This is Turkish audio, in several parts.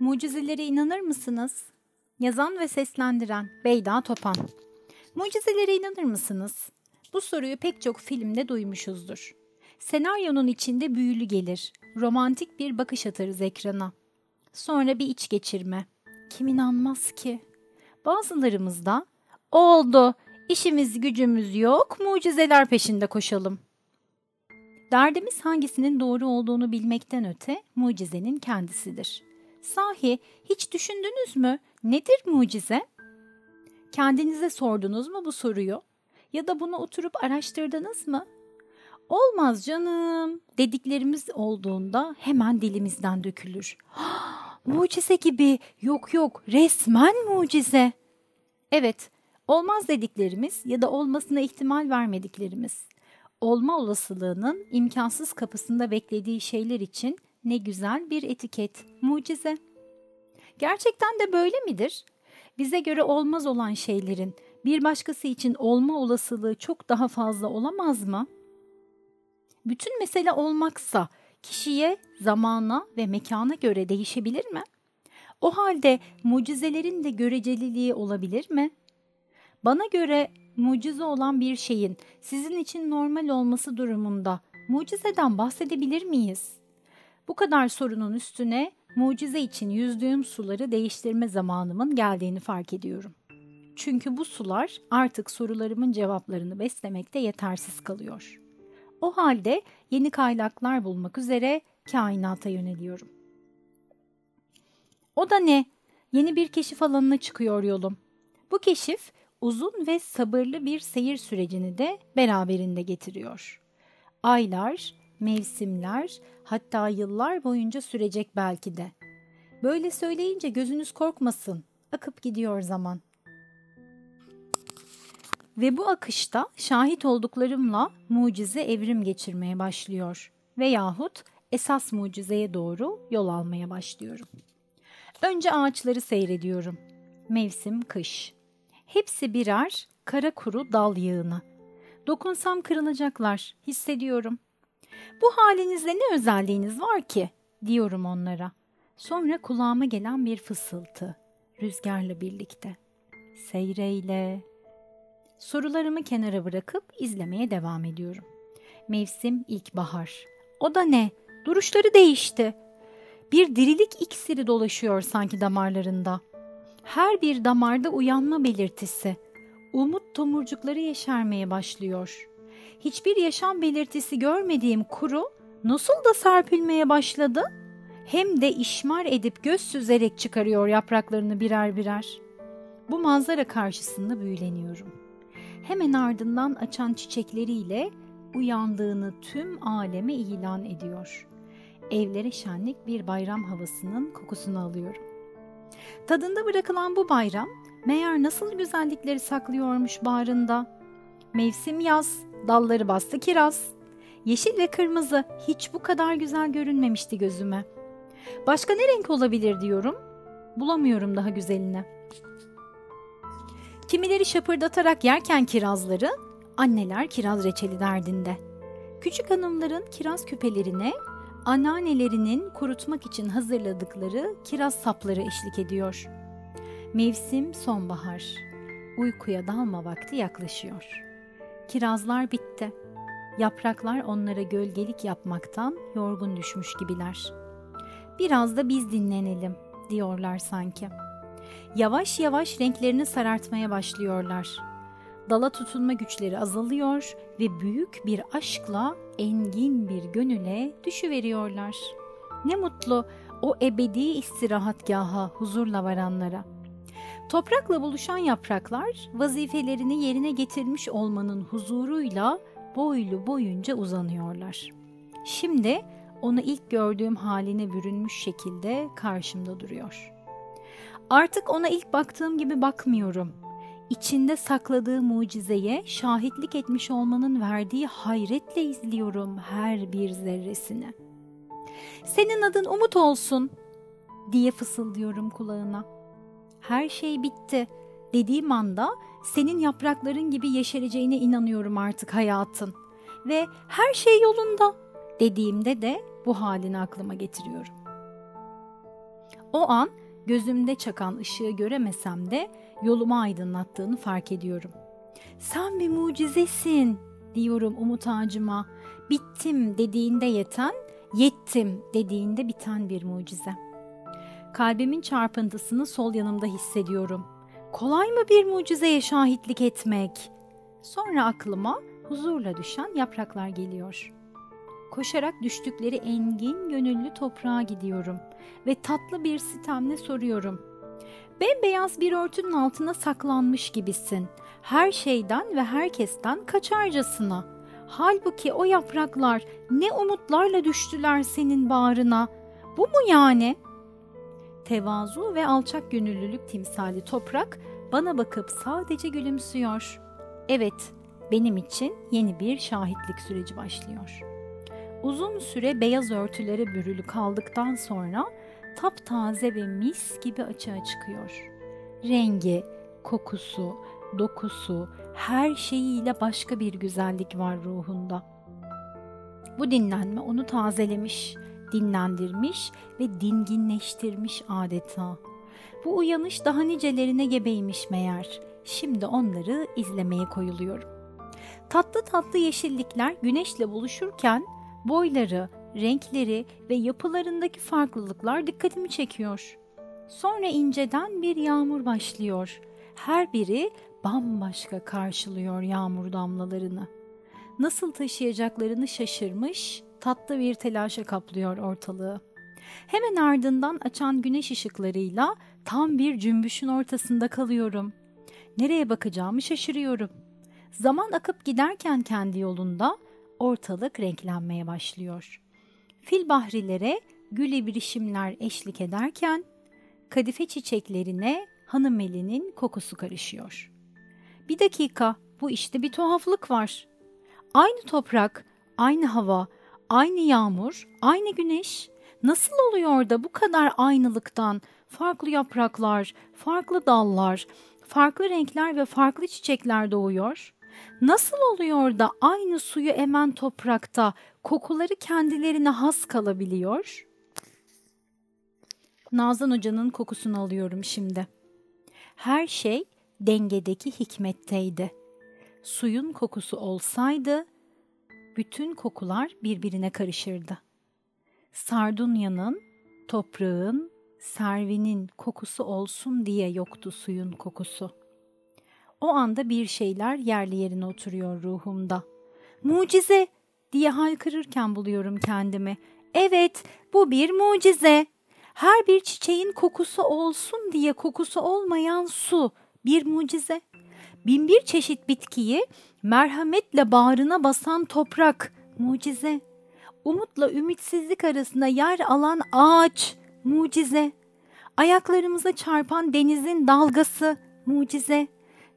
Mucizelere inanır mısınız? Yazan ve seslendiren Beyda Topan. Mucizelere inanır mısınız? Bu soruyu pek çok filmde duymuşuzdur. Senaryonun içinde büyülü gelir. Romantik bir bakış atarız ekrana. Sonra bir iç geçirme. Kim inanmaz ki? Bazılarımızda oldu, işimiz gücümüz yok, mucizeler peşinde koşalım. Derdimiz hangisinin doğru olduğunu bilmekten öte mucizenin kendisidir. Sahi hiç düşündünüz mü? Nedir mucize? Kendinize sordunuz mu bu soruyu? Ya da bunu oturup araştırdınız mı? Olmaz canım dediklerimiz olduğunda hemen dilimizden dökülür. mucize gibi yok yok resmen mucize. Evet olmaz dediklerimiz ya da olmasına ihtimal vermediklerimiz. Olma olasılığının imkansız kapısında beklediği şeyler için ne güzel bir etiket, mucize. Gerçekten de böyle midir? Bize göre olmaz olan şeylerin bir başkası için olma olasılığı çok daha fazla olamaz mı? Bütün mesele olmaksa kişiye, zamana ve mekana göre değişebilir mi? O halde mucizelerin de göreceliliği olabilir mi? Bana göre mucize olan bir şeyin sizin için normal olması durumunda mucizeden bahsedebilir miyiz? Bu kadar sorunun üstüne mucize için yüzdüğüm suları değiştirme zamanımın geldiğini fark ediyorum. Çünkü bu sular artık sorularımın cevaplarını beslemekte yetersiz kalıyor. O halde yeni kaynaklar bulmak üzere kainata yöneliyorum. O da ne? Yeni bir keşif alanına çıkıyor yolum. Bu keşif uzun ve sabırlı bir seyir sürecini de beraberinde getiriyor. Aylar, mevsimler, hatta yıllar boyunca sürecek belki de. Böyle söyleyince gözünüz korkmasın, akıp gidiyor zaman. Ve bu akışta şahit olduklarımla mucize evrim geçirmeye başlıyor veyahut esas mucizeye doğru yol almaya başlıyorum. Önce ağaçları seyrediyorum. Mevsim kış. Hepsi birer kara kuru dal yığını. Dokunsam kırılacaklar, hissediyorum. Bu halinizle ne özelliğiniz var ki? diyorum onlara. Sonra kulağıma gelen bir fısıltı, rüzgarla birlikte. Seyreyle. Sorularımı kenara bırakıp izlemeye devam ediyorum. Mevsim ilkbahar. O da ne? Duruşları değişti. Bir dirilik iksiri dolaşıyor sanki damarlarında. Her bir damarda uyanma belirtisi. Umut tomurcukları yeşermeye başlıyor. Hiçbir yaşam belirtisi görmediğim kuru nasıl da serpilmeye başladı? Hem de işmar edip göz süzerek çıkarıyor yapraklarını birer birer. Bu manzara karşısında büyüleniyorum. Hemen ardından açan çiçekleriyle uyandığını tüm aleme ilan ediyor. Evlere şenlik bir bayram havasının kokusunu alıyorum. Tadında bırakılan bu bayram meğer nasıl güzellikleri saklıyormuş bağrında. Mevsim yaz, dalları bastı kiraz. Yeşil ve kırmızı hiç bu kadar güzel görünmemişti gözüme. Başka ne renk olabilir diyorum. Bulamıyorum daha güzelini. Kimileri şapırdatarak yerken kirazları, anneler kiraz reçeli derdinde. Küçük hanımların kiraz küpelerine anneannelerinin kurutmak için hazırladıkları kiraz sapları eşlik ediyor. Mevsim sonbahar. Uykuya dalma vakti yaklaşıyor. Kirazlar bitti. Yapraklar onlara gölgelik yapmaktan yorgun düşmüş gibiler. Biraz da biz dinlenelim diyorlar sanki. Yavaş yavaş renklerini sarartmaya başlıyorlar dala tutunma güçleri azalıyor ve büyük bir aşkla engin bir gönüle düşüveriyorlar. Ne mutlu o ebedi istirahatgaha huzurla varanlara. Toprakla buluşan yapraklar vazifelerini yerine getirmiş olmanın huzuruyla boylu boyunca uzanıyorlar. Şimdi onu ilk gördüğüm haline bürünmüş şekilde karşımda duruyor. Artık ona ilk baktığım gibi bakmıyorum içinde sakladığı mucizeye şahitlik etmiş olmanın verdiği hayretle izliyorum her bir zerresini. Senin adın Umut olsun diye fısıldıyorum kulağına. Her şey bitti dediğim anda senin yaprakların gibi yeşereceğine inanıyorum artık hayatın. Ve her şey yolunda dediğimde de bu halini aklıma getiriyorum. O an gözümde çakan ışığı göremesem de yolumu aydınlattığını fark ediyorum. Sen bir mucizesin diyorum umut ağacıma. Bittim dediğinde yeten, yettim dediğinde biten bir mucize. Kalbimin çarpıntısını sol yanımda hissediyorum. Kolay mı bir mucizeye şahitlik etmek? Sonra aklıma huzurla düşen yapraklar geliyor. Koşarak düştükleri engin gönüllü toprağa gidiyorum ve tatlı bir sitemle soruyorum. Bembeyaz bir örtünün altına saklanmış gibisin. Her şeyden ve herkesten kaçarcasına. Halbuki o yapraklar ne umutlarla düştüler senin bağrına. Bu mu yani?'' Tevazu ve alçak gönüllülük timsali toprak bana bakıp sadece gülümsüyor. Evet, benim için yeni bir şahitlik süreci başlıyor. Uzun süre beyaz örtülere bürülü kaldıktan sonra taptaze ve mis gibi açığa çıkıyor. Rengi, kokusu, dokusu, her şeyiyle başka bir güzellik var ruhunda. Bu dinlenme onu tazelemiş, dinlendirmiş ve dinginleştirmiş adeta. Bu uyanış daha nicelerine gebeymiş meğer. Şimdi onları izlemeye koyuluyorum. Tatlı tatlı yeşillikler güneşle buluşurken boyları, renkleri ve yapılarındaki farklılıklar dikkatimi çekiyor. Sonra inceden bir yağmur başlıyor. Her biri bambaşka karşılıyor yağmur damlalarını. Nasıl taşıyacaklarını şaşırmış, tatlı bir telaşa kaplıyor ortalığı. Hemen ardından açan güneş ışıklarıyla tam bir cümbüşün ortasında kalıyorum. Nereye bakacağımı şaşırıyorum. Zaman akıp giderken kendi yolunda ortalık renklenmeye başlıyor. Fil bahrilere gül ibrişimler eşlik ederken kadife çiçeklerine hanım elinin kokusu karışıyor. Bir dakika, bu işte bir tuhaflık var. Aynı toprak, aynı hava, aynı yağmur, aynı güneş nasıl oluyor da bu kadar aynılıktan farklı yapraklar, farklı dallar, farklı renkler ve farklı çiçekler doğuyor? Nasıl oluyor da aynı suyu emen toprakta kokuları kendilerine has kalabiliyor? Nazan Hoca'nın kokusunu alıyorum şimdi. Her şey dengedeki hikmetteydi. Suyun kokusu olsaydı bütün kokular birbirine karışırdı. Sardunya'nın, toprağın, servinin kokusu olsun diye yoktu suyun kokusu. O anda bir şeyler yerli yerine oturuyor ruhumda. Mucize diye haykırırken buluyorum kendimi. Evet, bu bir mucize. Her bir çiçeğin kokusu olsun diye kokusu olmayan su bir mucize. Binbir çeşit bitkiyi merhametle bağrına basan toprak, mucize. Umutla ümitsizlik arasında yer alan ağaç, mucize. Ayaklarımıza çarpan denizin dalgası, mucize.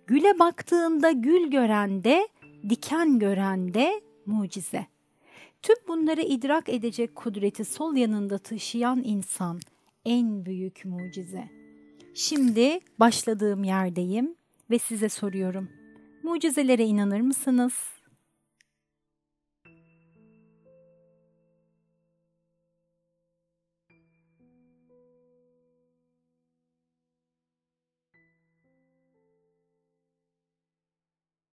Güle baktığında gül görende, diken görende mucize. Tüm bunları idrak edecek kudreti sol yanında taşıyan insan en büyük mucize. Şimdi başladığım yerdeyim ve size soruyorum. Mucizelere inanır mısınız?